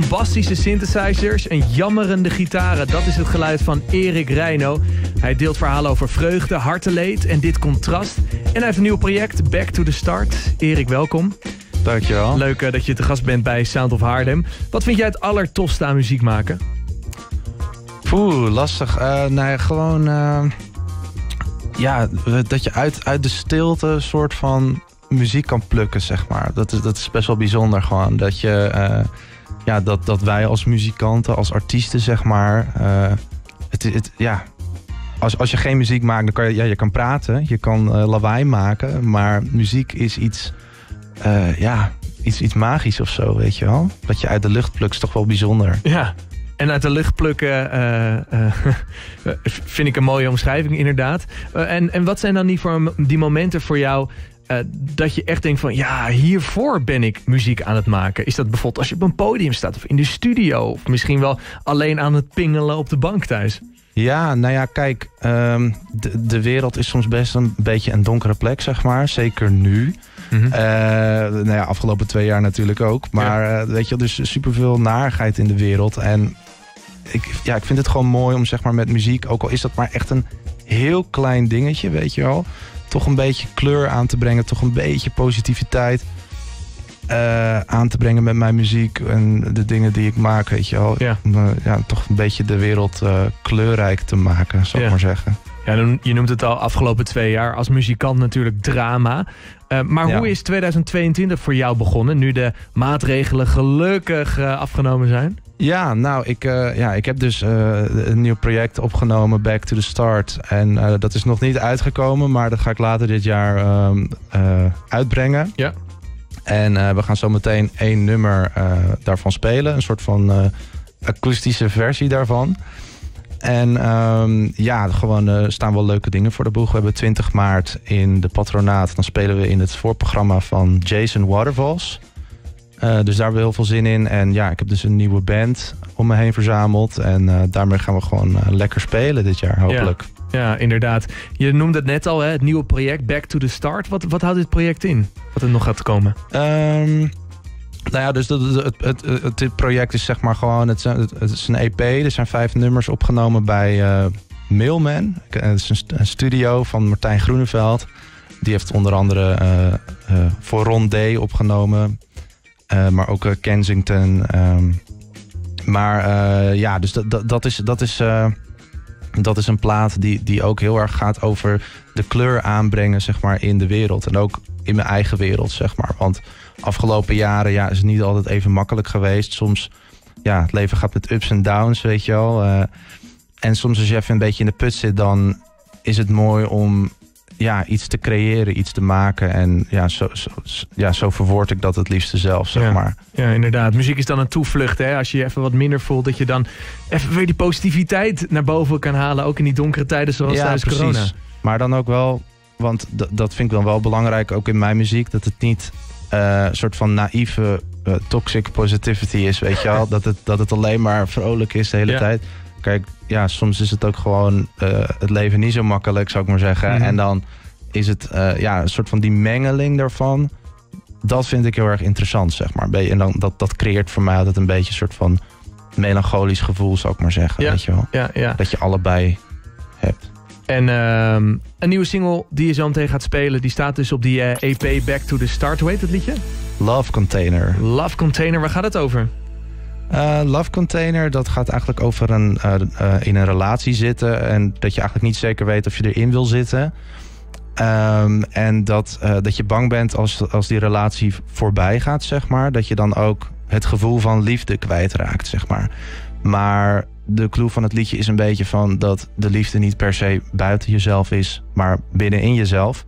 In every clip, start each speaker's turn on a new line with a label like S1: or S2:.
S1: bombastische synthesizers en jammerende gitaren. Dat is het geluid van Erik Reino. Hij deelt verhalen over vreugde, harteleed en dit contrast. En hij heeft een nieuw project, Back to the Start. Erik, welkom.
S2: Dankjewel.
S1: Leuk uh, dat je te gast bent bij Sound of Haarlem. Wat vind jij het allertofste aan muziek maken?
S2: Oeh, lastig. Uh, nou gewoon... Uh, ja, dat je uit, uit de stilte een soort van muziek kan plukken, zeg maar. Dat is, dat is best wel bijzonder gewoon. Dat, je, uh, ja, dat, dat wij als muzikanten, als artiesten, zeg maar... het, het, ja, als, als je geen muziek maakt, dan kan je, ja, je kan praten, je kan lawaai maken. Maar muziek is iets, ja, iets, iets magisch of zo, weet je wel. Dat je uit de lucht plukt is toch wel bijzonder.
S1: Ja, en uit de lucht plukken uh, uh, vind ik een mooie omschrijving inderdaad. Uh, en, en wat zijn dan voor, die momenten voor jou dat je echt denkt van... ja, hiervoor ben ik muziek aan het maken. Is dat bijvoorbeeld als je op een podium staat of in de studio... of misschien wel alleen aan het pingelen op de bank thuis?
S2: Ja, nou ja, kijk, um, de, de wereld is soms best een beetje een donkere plek, zeg maar. Zeker nu. Mm -hmm. uh, nou ja, afgelopen twee jaar natuurlijk ook. Maar ja. uh, weet je, dus superveel narigheid in de wereld. En ik, ja, ik vind het gewoon mooi om zeg maar met muziek, ook al is dat maar echt een heel klein dingetje, weet je wel. Toch een beetje kleur aan te brengen, toch een beetje positiviteit uh, aan te brengen met mijn muziek en de dingen die ik maak, weet je wel.
S1: Ja.
S2: Om uh, ja, toch een beetje de wereld uh, kleurrijk te maken, zou ik
S1: Ja.
S2: maar zeggen.
S1: Ja, je noemt het al afgelopen twee jaar als muzikant natuurlijk drama. Uh, maar
S2: Ja.
S1: hoe is 2022 voor jou begonnen, nu de maatregelen gelukkig uh, afgenomen zijn?
S2: Ja, nou, ik, uh, ja, ik heb dus uh, een nieuw project opgenomen, Back to the Start. En uh, dat is nog niet uitgekomen, maar dat ga ik later dit jaar um, uitbrengen.
S1: Ja.
S2: En we gaan zo meteen één nummer daarvan spelen. Een soort van akoestische versie daarvan. En um, ja, gewoon uh, staan wel leuke dingen voor de boeg. We hebben 20 maart in de patronaat. Dan spelen we in het voorprogramma van Jason Waterfalls. Uh, dus daar hebben we heel veel zin in. En ja, ik heb dus een nieuwe band om me heen verzameld. En uh, daarmee gaan we gewoon lekker spelen dit jaar, hopelijk.
S1: Ja, ja, inderdaad. Je noemde het net al, hè, het nieuwe project Back to the Start. Wat, wat houdt dit project in? Wat er nog gaat komen?
S2: Um, nou ja, dus het, het, het, het, dit project is zeg maar gewoon, het, het is een EP. Er zijn vijf nummers opgenomen bij Mailman. Het is een, een, studio van Martijn Groeneveld. Die heeft onder andere voor Ron D opgenomen. Uh, maar ook Kensington. Um, maar ja, dus dat, dat, dat is... Dat is dat is een plaat die, die ook heel erg gaat over de kleur aanbrengen zeg maar, in de wereld. En ook in mijn eigen wereld, zeg maar. Want afgelopen jaren ja, is het niet altijd even makkelijk geweest. Soms, ja, het leven gaat met ups en downs, weet je wel. En soms als je even een beetje in de put zit, dan is het mooi om ja, iets te creëren, iets te maken. En ja, zo, zo, ja, zo verwoord ik dat het liefste zelf, zeg
S1: ja.
S2: maar.
S1: Ja, inderdaad. Muziek is dan een toevlucht, hè. Als je je even wat minder voelt, dat je dan even weer die positiviteit naar boven kan halen. Ook in die donkere tijden zoals
S2: ja,
S1: tijdens
S2: precies.
S1: corona.
S2: Maar dan ook wel, want dat vind ik dan wel belangrijk, ook in mijn muziek, dat het niet uh, een soort van naïeve uh, toxic positivity is, weet je wel. dat, het, dat het alleen maar vrolijk is de hele
S1: Ja.
S2: tijd. Kijk, ja, soms is het ook gewoon uh, het leven niet zo makkelijk, zou ik maar zeggen.
S1: Mhm.
S2: En dan is het uh, ja, een soort van die mengeling daarvan. Dat vind ik heel erg interessant, zeg maar. En dan, dat, dat creëert voor mij altijd een beetje een soort van melancholisch gevoel, zou ik maar zeggen.
S1: Ja.
S2: Weet je wel?
S1: Ja, ja.
S2: Dat je allebei hebt.
S1: En um, een nieuwe single die je zo meteen gaat spelen, die staat dus op die uh, EP Back to the Start. Hoe heet het liedje?
S2: Love Container.
S1: Love Container, waar gaat het over?
S2: Uh, love Container, dat gaat eigenlijk over een, uh, uh, in een relatie zitten. En dat je eigenlijk niet zeker weet of je erin wil zitten. Um, en dat, dat je bang bent als, als die relatie voorbij gaat, zeg maar. Dat je dan ook het gevoel van liefde kwijtraakt, zeg maar. Maar de clue van het liedje is een beetje van dat de liefde niet per se buiten jezelf is, maar binnenin jezelf.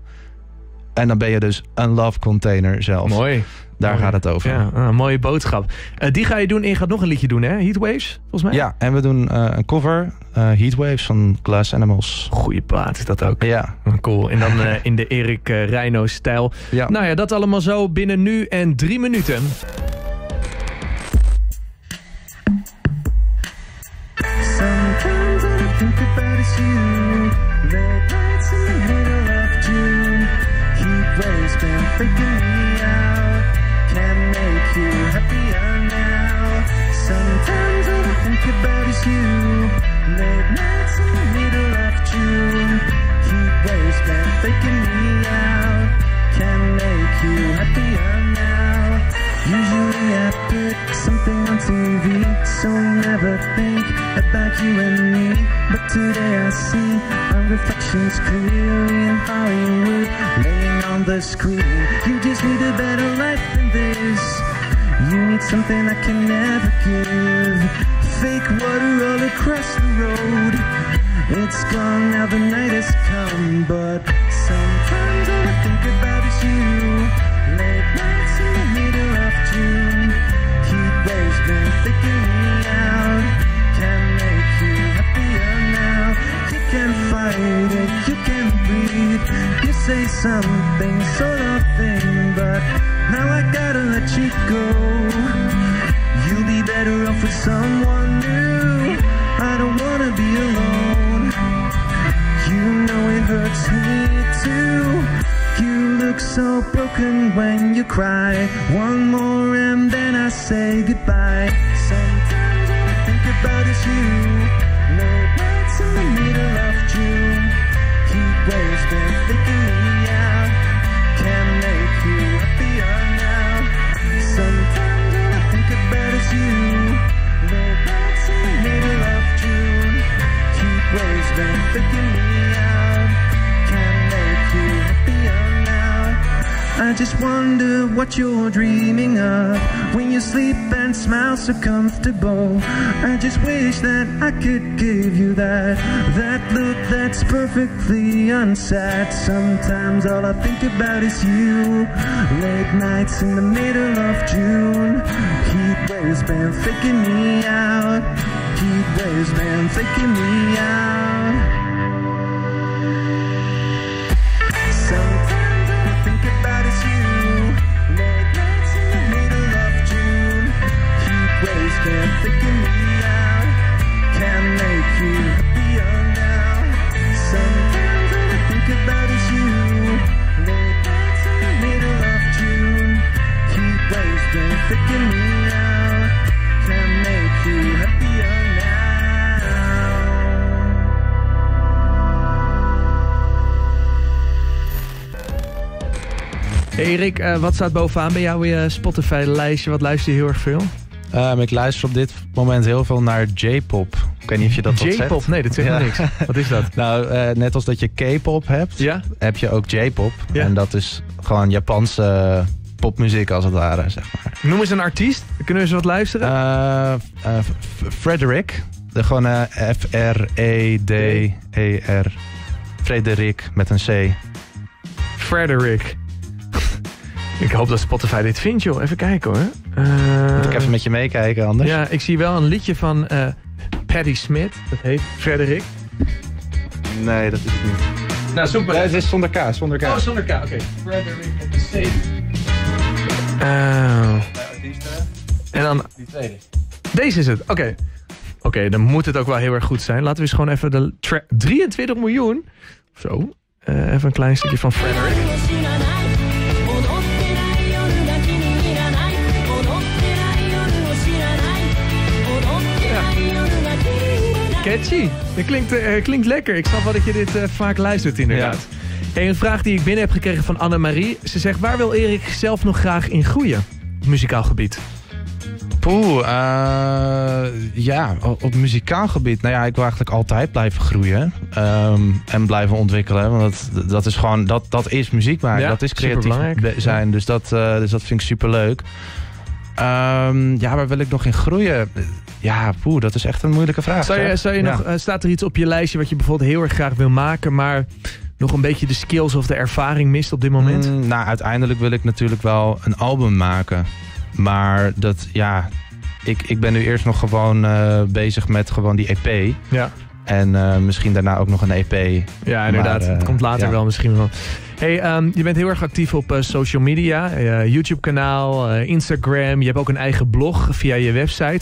S2: En dan ben je dus een love container zelf.
S1: Mooi.
S2: Daar
S1: Mooi.
S2: gaat het over.
S1: Ja, ah, mooie boodschap. Uh, die ga je doen en je gaat nog een liedje doen, hè? Heatwaves, volgens mij?
S2: Ja, en we doen uh, een cover, uh, Heatwaves van Glass Animals.
S1: Goeie plaat is dat ook.
S2: Ja.
S1: Cool. En dan in de Erik Reino-stijl.
S2: Ja.
S1: Nou ja, dat allemaal zo binnen nu en drie minuten.
S3: About
S2: is you. Late nights in the middle of June. Faking me out. Can make you happier now. Usually I something on TV, so never think about you and me. But today I see our reflections clearly in Hollywood, laying on the screen. You just need a better life than this. You need something I can never give. Fake water all across the road. It's gone now, the night has come, but sometimes all I think about is you. Late nights in the middle of June. Heat waves been faking me out. Can make you happier now. You can fight it, you can breathe. You say something sort of thing, but now I gotta let you go. Better off with someone new. I don't wanna be alone. You know it hurts me too. You look so broken when you cry. One more and then I say goodbye. Sometimes all I think about is you. Late nights in the middle of June. Heat waves been faking faking me out. Can't make you happier now. I just wonder what you're dreaming of when you sleep and smile so comfortable. I just wish that I could give you that that look that's perfectly unsad. Sometimes all I think about is you. Late nights in the middle of June. Heat waves been faking me out. Heat waves been faking me out.
S1: Erik, eh, wat staat bovenaan bij jou in je Spotify-lijstje? Wat luister je heel erg veel?
S4: Ehm, ik luister op dit moment heel veel naar J-pop. Ik weet niet of je dat zegt.
S1: J-pop? Nee, dat zegt
S4: Ja.
S1: niks. Wat is dat?
S4: Nou, eh, net als dat je K-pop hebt,
S1: Ja?
S4: heb je ook J-pop.
S1: Ja.
S4: En dat is gewoon Japanse popmuziek als het ware, zeg maar.
S1: Noem eens een artiest. Kunnen we eens wat luisteren?
S4: Eh, Frederick. De, gewoon F-R-E-D-E-R. Frederik met een C.
S1: Frederick. Ik hoop dat Spotify dit vindt, joh. Even kijken, hoor. Eh,
S4: Moet ik even met je meekijken anders?
S1: Ja, ik zie wel een liedje van eh Patti Smith. Dat heet Frederick.
S4: Nee, dat is het niet.
S1: Nou, zoek
S4: Ja, het is zonder K, zonder K.
S1: Oh, zonder K. Oké. Frederick met de C. Oh. En dan...
S4: Die tweede.
S1: Deze is het. Oké. Oké, dan moet het ook wel heel erg goed zijn. Laten we eens gewoon even de... tra- 23 miljoen. Zo. Eh, even een klein stukje van Frederick. Catchy. Dat klinkt, eh, klinkt lekker. Ik snap wel dat je dit eh, vaak luistert inderdaad. Hey, een vraag die ik binnen heb gekregen van Annemarie. Ze zegt, waar wil Erik zelf nog graag in groeien? Op muzikaal gebied.
S4: Poeh, eh, ja, op, op muzikaal gebied. Nou ja, ik wil eigenlijk altijd blijven groeien. ehm, en blijven ontwikkelen. Want dat, dat is gewoon, dat, dat is muziek maken.
S1: Ja,
S4: dat is creatief zijn. Dus dat, eh, dus dat vind ik super leuk. ja, waar wil ik nog in groeien? Ja, poeh, dat is echt een moeilijke vraag.
S1: Zou je, zou je
S4: Ja.
S1: nog, eh, staat er iets op je lijstje wat je bijvoorbeeld heel erg graag wil maken... maar nog een beetje de skills of de ervaring mist op dit moment?
S4: Mm, nou, uiteindelijk wil ik natuurlijk wel een album maken. Maar dat, ja, ik, ik ben nu eerst nog gewoon eh, bezig met gewoon die EP.
S1: Ja.
S4: En eh, misschien daarna ook nog een EP.
S1: Ja, inderdaad.
S4: Maar,
S1: het komt later
S4: ja.
S1: wel misschien wel. Hey, ehm, je bent heel erg actief op social media. YouTube-kanaal, eh, Instagram. Je hebt ook een eigen blog via je website.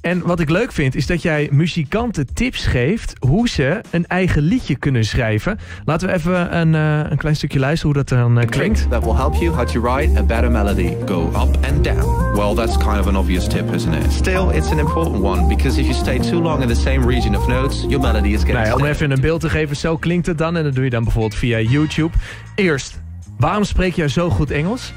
S1: En wat ik leuk vind, is dat jij muzikanten tips geeft hoe ze een eigen liedje kunnen schrijven. Laten we even een, eh, een klein stukje luisteren hoe dat dan eh, klinkt.
S5: that will help you how to write a better melody. Go up and down. Well, that's kind of an obvious tip, isn't it? Still, it's an important one because if you stay too long in the same region of notes, your melody is getting
S1: Nou ja, om even een beeld te geven, zo klinkt het dan. En dat doe je dan bijvoorbeeld via YouTube. Eerst, waarom spreek jij zo goed Engels?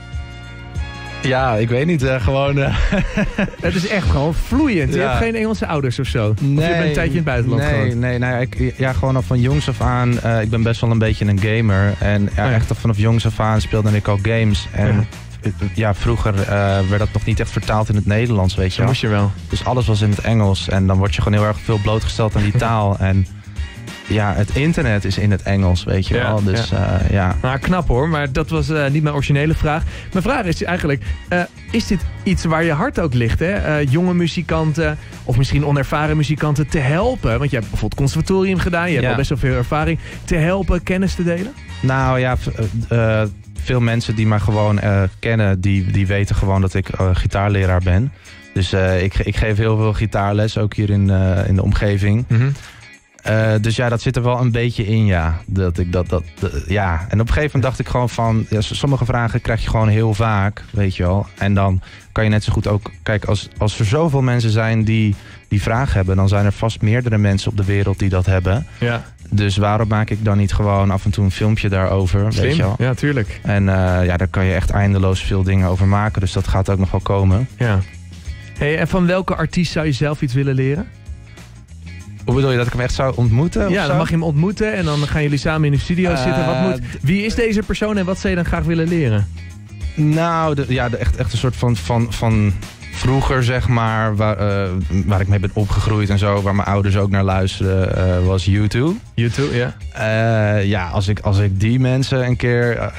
S2: Ja, ik weet niet. eh, gewoon... eh,
S1: Het is echt gewoon vloeiend. Je hebt geen Engelse ouders of zo. of je bent een tijdje in het buitenland
S2: nee,
S1: gewoond.
S2: Nee, nou ja, ik, ja, gewoon al van jongs af aan. eh, ik ben best wel een beetje een gamer. En ja,
S1: Oh ja.
S2: echt al vanaf jongs af aan speelde ik al games. En
S1: Ja.
S2: ja, vroeger werd dat nog niet echt vertaald in het Nederlands, weet je wel.
S1: moest je wel.
S2: Dus alles was in het Engels. En dan word je gewoon heel erg veel blootgesteld aan die taal. En ja, het internet is in het Engels, weet je wel. Dus ja. ja.
S1: Nou, knap hoor, maar dat was eh, niet mijn originele vraag. Mijn vraag is eigenlijk, eh, is dit iets waar je hart ook ligt? Hè? Eh, jonge muzikanten of misschien onervaren muzikanten te helpen? Want je hebt bijvoorbeeld conservatorium gedaan, je hebt al best wel veel ervaring. Te helpen, kennis te delen?
S2: Nou ja, eh, eh, veel mensen die mij gewoon eh, kennen, die, die weten gewoon dat ik eh, gitaarleraar ben. Dus eh, ik, ik geef heel veel gitaarles, ook hier in, eh, in de omgeving. Eh, dus ja, dat zit er wel een beetje in, ja. Dat ik dat, dat, dat- ja. En op een gegeven moment dacht ik gewoon van... Ja, sommige vragen krijg je gewoon heel vaak, weet je wel. En dan kan je net zo goed ook... Kijk, als, als er zoveel mensen zijn die die vraag hebben... dan zijn er vast meerdere mensen op de wereld die dat hebben.
S1: Ja,
S2: Dus waarom maak ik dan niet gewoon af en toe een filmpje daarover, weet je wel.
S1: Ja, tuurlijk.
S2: En eh, ja, daar kan je echt eindeloos veel dingen over maken. Dus dat gaat ook nog wel komen.
S1: Ja. Hey, en van welke artiest zou je zelf iets willen leren?
S2: Hoe bedoel je, dat ik hem echt zou ontmoeten?
S1: ja, dan mag je hem ontmoeten en dan gaan jullie samen in de studio
S2: Eh,
S1: zitten. Wat moet, wie is deze persoon en wat zou je dan graag willen leren?
S2: Nou, de, ja, de, echt, echt een soort van, van, van vroeger, zeg maar, waar, eh, waar ik mee ben opgegroeid en zo, waar mijn ouders ook naar luisterden, eh, was YouTube.
S1: YouTube, ja.
S2: Ja, als ik, als ik die mensen een keer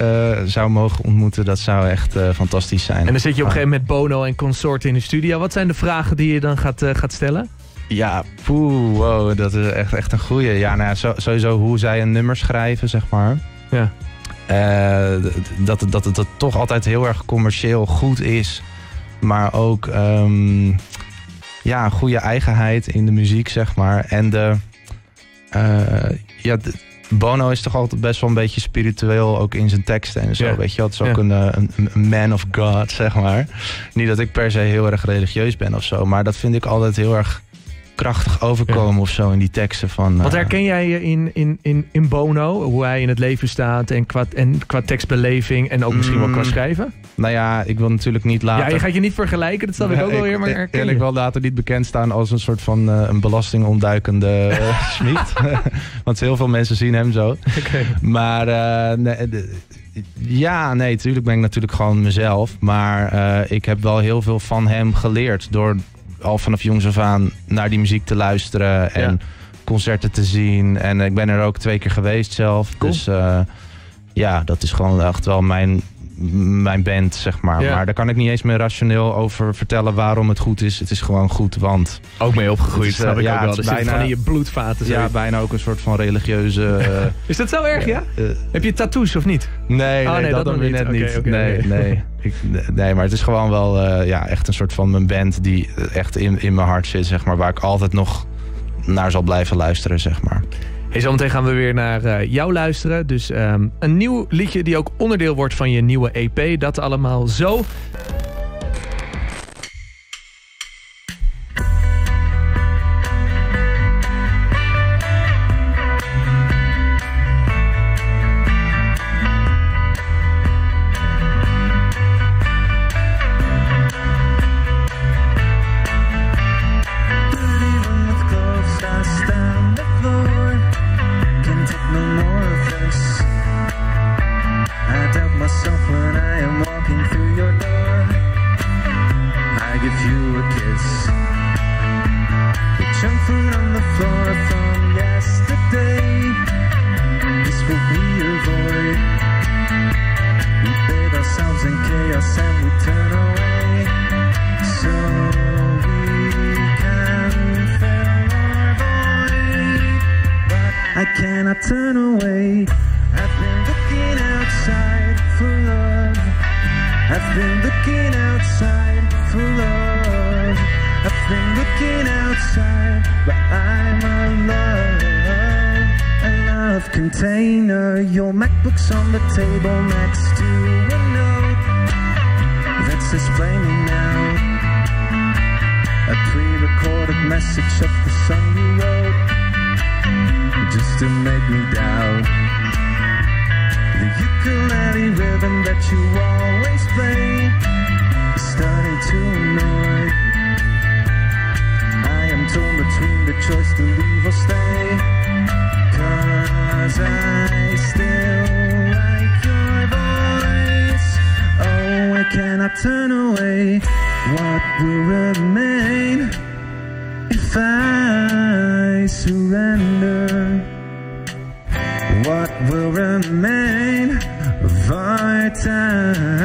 S2: zou mogen ontmoeten, dat zou echt fantastisch zijn.
S1: En dan zit je op een gegeven moment met Bono en consorten in de studio. Wat zijn de vragen die je dan gaat, gaat stellen?
S2: Ja, poeh, wow, dat is echt, echt een goeie. Ja, nou ja, sowieso hoe zij een nummer schrijven, zeg maar.
S1: Ja.
S2: Eh, dat, het- dat, dat toch altijd heel erg commercieel goed is. Maar ook ehm, ja, een goede eigenheid in de muziek, zeg maar. En de, eh, ja, de- Bono is toch altijd best wel een beetje spiritueel, ook in zijn teksten en zo.
S1: Ja.
S2: Weet je, het is ook
S1: Ja.
S2: een, eh, een, een man of God, zeg maar. Niet dat ik per se heel erg religieus ben of zo, maar dat vind ik altijd heel erg krachtig overkomen of zo in die teksten van.
S1: Wat
S2: eh,
S1: herken jij in, in, in, in Bono? Hoe hij in het leven staat en qua, en qua tekstbeleving en ook misschien wel qua
S2: Mm,
S1: schrijven?
S2: Nou ja, ik wil natuurlijk niet later.
S1: Ja, je gaat je niet vergelijken, dat snap ik ook wel weer, maar herken
S2: en
S1: je?
S2: ik wil later niet bekend staan als een soort van eh, een belastingontduikende uh, schmied. Want heel veel mensen zien hem zo.
S1: Oké.
S2: Maar nee, ja, nee, natuurlijk ben ik natuurlijk gewoon mezelf. Maar ik heb wel heel veel van hem geleerd. Door al vanaf jongs af aan naar die muziek te luisteren. En
S1: Ja.
S2: concerten te zien. En ik ben er ook twee keer geweest zelf.
S1: Cool.
S2: Dus eh, ja, dat is gewoon echt wel mijn, mijn band, zeg maar.
S1: Ja.
S2: Maar daar kan ik niet eens meer rationeel over vertellen waarom het goed is. Het is gewoon goed, want...
S1: Ook mee opgegroeid,
S2: is, eh,
S1: ik
S2: ja,
S1: ook wel. zit
S2: bijna-
S1: gewoon in je bloedvaten.
S2: Ja, bijna ook een soort van religieuze... eh,
S1: Is dat zo erg, ja?
S2: eh,
S1: Heb je tattoos of niet?
S2: Nee,
S1: Oh,
S2: nee,
S1: nee,
S2: dat,
S1: dat
S2: dan weer net
S1: niet.
S2: nee, nee. Ik, nee, maar het is gewoon wel ja, echt een soort van mijn band die echt in, in mijn hart zit, zeg maar. Waar ik altijd nog naar zal blijven luisteren, zeg maar.
S1: Hey, zometeen gaan we weer naar eh, jou luisteren. Dus ehm, een nieuw liedje die ook onderdeel wordt van je nieuwe EP. Dat allemaal zo.
S3: Give you a kiss. The junk food on the floor your MacBook's on the table next to a note that says now. A pre-recorded message of the song you wrote, just to make me doubt. The ukulele rhythm that you always play is starting to annoy. I am torn between the choice to leave or stay. Cause I cannot turn away. What will remain if I surrender? What will remain of our time?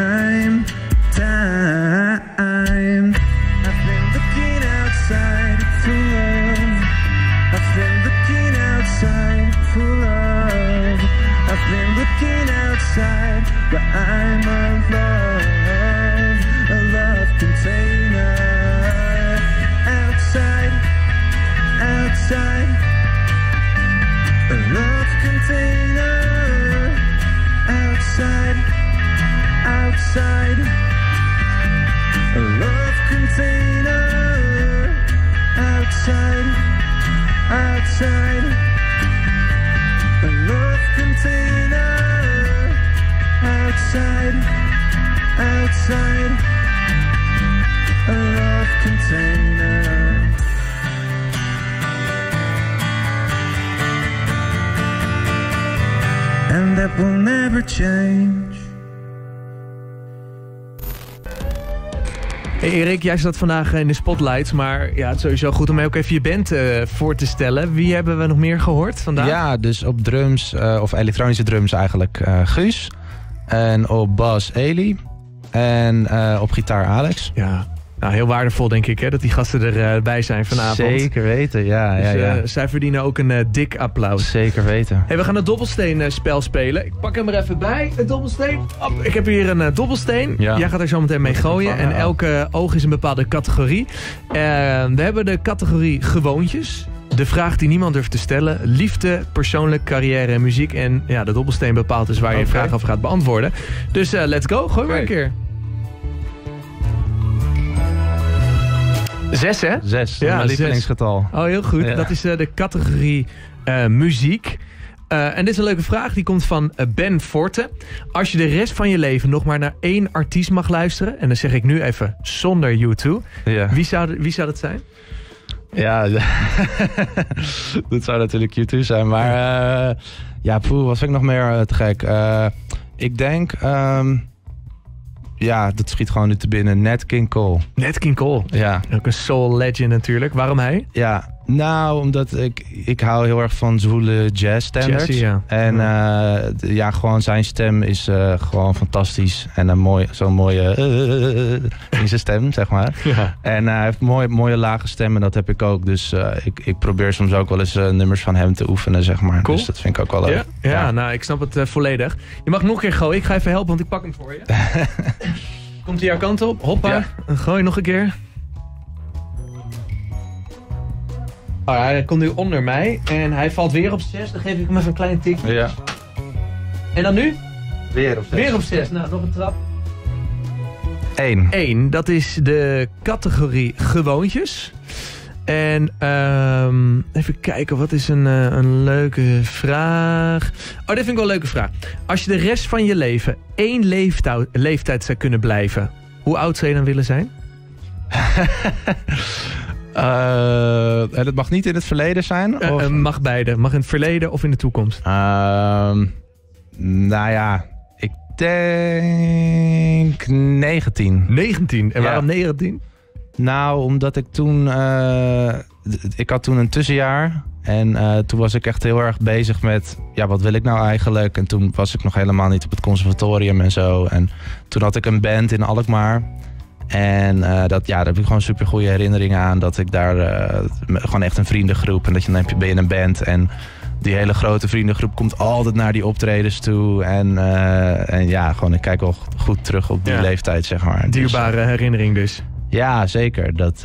S1: Hey Erik, jij staat vandaag in de spotlights, maar ja, het is sowieso goed om mij ook even je band eh, voor te stellen. Wie hebben we nog meer gehoord vandaag?
S2: Ja, dus op drums, eh, of elektronische drums eigenlijk, eh, Guus. En op bas Eli. En eh, op gitaar Alex.
S1: Ja, nou, heel waardevol denk ik hè, dat die gasten erbij zijn vanavond.
S2: Zeker weten, ja. ja,
S1: Dus,
S2: ja.
S1: eh, zij verdienen ook een eh, dik applaus.
S2: Zeker weten.
S1: Hey, we gaan het dobbelsteen spel spelen. Ik pak hem er even bij, het dobbelsteen. Ik heb hier een eh, dobbelsteen.
S2: Ja.
S1: Jij gaat er zo meteen mee gooien. En elke oog is een bepaalde categorie. Eh, we hebben de categorie gewoontjes. De vraag die niemand durft te stellen. Liefde, persoonlijk, carrière en muziek. En ja, de dobbelsteen bepaalt dus waar je een vraag over gaat beantwoorden. Dus eh, let's go, gooi maar een keer. Zes, hè?
S2: Zes,
S1: Ja,
S2: mijn
S1: zes.
S2: lievelingsgetal.
S1: Oh, heel goed.
S2: Ja.
S1: Dat is eh, de categorie eh, muziek. Eh, en dit is een leuke vraag. Die komt van Ben Forte. Als je de rest van je leven nog maar naar één artiest mag luisteren... en dan zeg ik nu even zonder U2...
S2: Ja,
S1: Wie zou, wie zou dat zijn?
S2: ja dat zou natuurlijk Q2 zijn. Maar eh, ja, poeh, wat vind ik nog meer te gek? Eh, ik denk, ehm, ja, dat schiet gewoon nu te binnen. Nat King Cole.
S1: Nat King Cole.
S2: Ja,
S1: Ook een soul legend natuurlijk. Waarom hij?
S2: ja. Nou, omdat ik, ik hou heel erg van zwoele jazz standards.
S1: Jazzy, ja.
S2: En eh, ja, gewoon zijn stem is eh, gewoon fantastisch. En een mooi, zo'n mooie eh, in zijn stem, zeg maar.
S1: Ja.
S2: En hij heeft mooie, mooie lage stem en dat heb ik ook. Dus ik, ik probeer soms ook wel eens nummers van hem te oefenen, zeg maar.
S1: Cool.
S2: Dus dat vind ik ook wel leuk.
S1: Ja, ja, nou, ik snap het volledig. Je mag nog een keer gooien. Ik ga even helpen, want ik pak hem voor je. Komt hij jouw kant op? Hoppa. Gooi nog een keer. Oh, hij komt nu onder mij. En hij valt weer op 6. Dan geef ik hem even een klein tikje.
S2: Ja.
S1: En dan nu?
S2: Weer op
S1: Weer op 6. Nou, nog een trap.
S2: Eén.
S1: 1. Dat is de categorie gewoontjes. En ehm, even kijken, wat is een, eh, een leuke vraag? Oh, dit vind ik wel een leuke vraag. Als je de rest van je leven één leeftijd, leeftijd zou kunnen blijven, hoe oud zou je dan willen zijn?
S2: Eh, en het mag niet in het verleden zijn?
S1: Eh,
S2: of?
S1: eh, mag beide. Mag in het verleden of in de toekomst.
S2: Ehm, nou ja, ik denk 19.
S1: 19. En
S2: Ja.
S1: waarom 19?
S2: Nou, omdat ik toen... eh, ik had toen een tussenjaar. En eh, toen was ik echt heel erg bezig met... Ja, wat wil ik nou eigenlijk? En toen was ik nog helemaal niet op het conservatorium en zo. En toen had ik een band in Alkmaar. En eh, dat, ja, daar heb ik gewoon super goede herinneringen aan. Dat ik daar eh, gewoon echt een vriendengroep. En dat je dan heb je, ben je in een band. En die hele grote vriendengroep komt altijd naar die optredens toe. En, eh, en ja, gewoon ik kijk wel goed terug op die
S1: Ja.
S2: leeftijd, zeg maar. Dus,
S1: Dierbare herinnering dus.
S2: ja, zeker. Dat,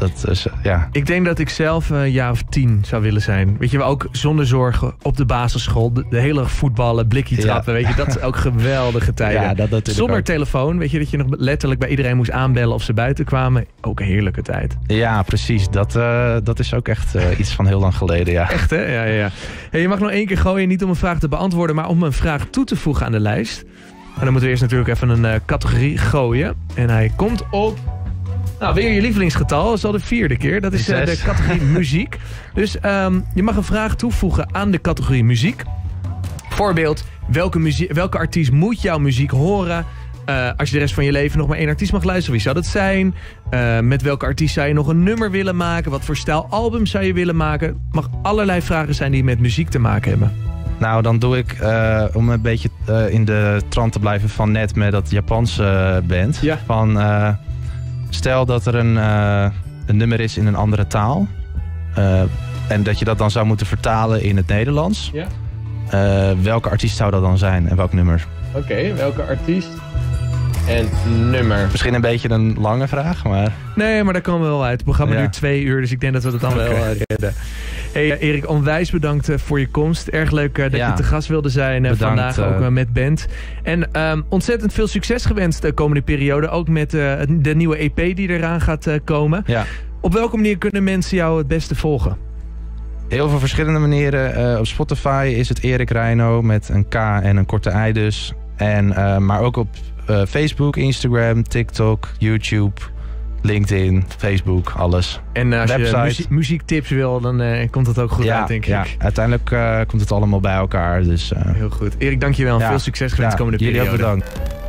S2: Dat is, eh, ja.
S1: Ik denk dat ik zelf eh, een jaar of tien zou willen zijn. Weet je ook zonder zorgen op de basisschool. De, de hele voetballen, blikje
S2: Ja.
S1: trappen. Weet je, dat is ook geweldige tijden.
S2: Ja, dat- dat
S1: zonder
S2: ook.
S1: telefoon, weet je, dat je nog letterlijk bij iedereen moest aanbellen of ze buiten kwamen. Ook een heerlijke tijd.
S2: ja, precies. Dat, eh, dat is ook echt iets van heel lang geleden, ja.
S1: Echt, hè? Ja, ja, ja. Hey, je mag nog één keer gooien, niet om een vraag te beantwoorden, maar om een vraag toe te voegen aan de lijst. En dan moeten we eerst natuurlijk even een categorie gooien. En hij komt op... Nou, weer je lievelingsgetal. Dat is al de vierde keer. Dat is eh, de categorie muziek. Dus ehm, je mag een vraag toevoegen aan de categorie muziek. Voorbeeld, welke, muzie- welke artiest moet jouw muziek horen... Eh, als je de rest van je leven nog maar één artiest mag luisteren, wie zou dat zijn? Eh, met welke artiest zou je nog een nummer willen maken? Wat voor stijl album zou je willen maken? Het mag allerlei vragen zijn die met muziek te maken hebben.
S2: Nou, dan doe ik, om een beetje in de trant te blijven van net met dat Japanse band.
S1: Ja.
S2: Van, stel dat er een, eh, een nummer is in een andere taal. eh, en dat je dat dan zou moeten vertalen in het Nederlands.
S1: Ja.
S2: Eh, welke artiest zou dat dan zijn en welk nummer?
S1: Oké, welke artiest en nummer?
S2: Misschien een beetje een lange vraag, maar...
S1: Nee, maar komen we wel uit. Het programma
S2: Ja.
S1: duurt twee uur, dus ik denk dat we het dan wel
S2: Oké.
S1: eh, redden. Hey, eh, Erik, onwijs bedankt eh, voor je komst. Erg leuk eh, dat
S2: Ja.
S1: je te gast wilde zijn
S2: Bedankt,
S1: vandaag, ook met Bent. En ehm, ontzettend veel succes gewenst de komende periode. Ook met de nieuwe EP die eraan gaat komen.
S2: Ja.
S1: Op welke manier kunnen mensen jou het beste volgen?
S2: Heel veel verschillende manieren. Op Spotify is het Erik Reino met een K en een korte I dus. En, maar ook op Facebook, Instagram, TikTok, YouTube, LinkedIn, Facebook, alles.
S1: En als
S2: Website.
S1: je muzie- muziektips wil, dan eh, komt dat ook goed
S2: ja,
S1: uit, denk
S2: ja,
S1: ik.
S2: uiteindelijk eh, komt het allemaal bij elkaar. Dus, eh,
S1: Heel goed. Erik, dankjewel.
S2: Ja.
S1: Veel succes gewenst
S2: ja,
S1: komende
S2: jullie ook
S1: periode.
S2: bedankt.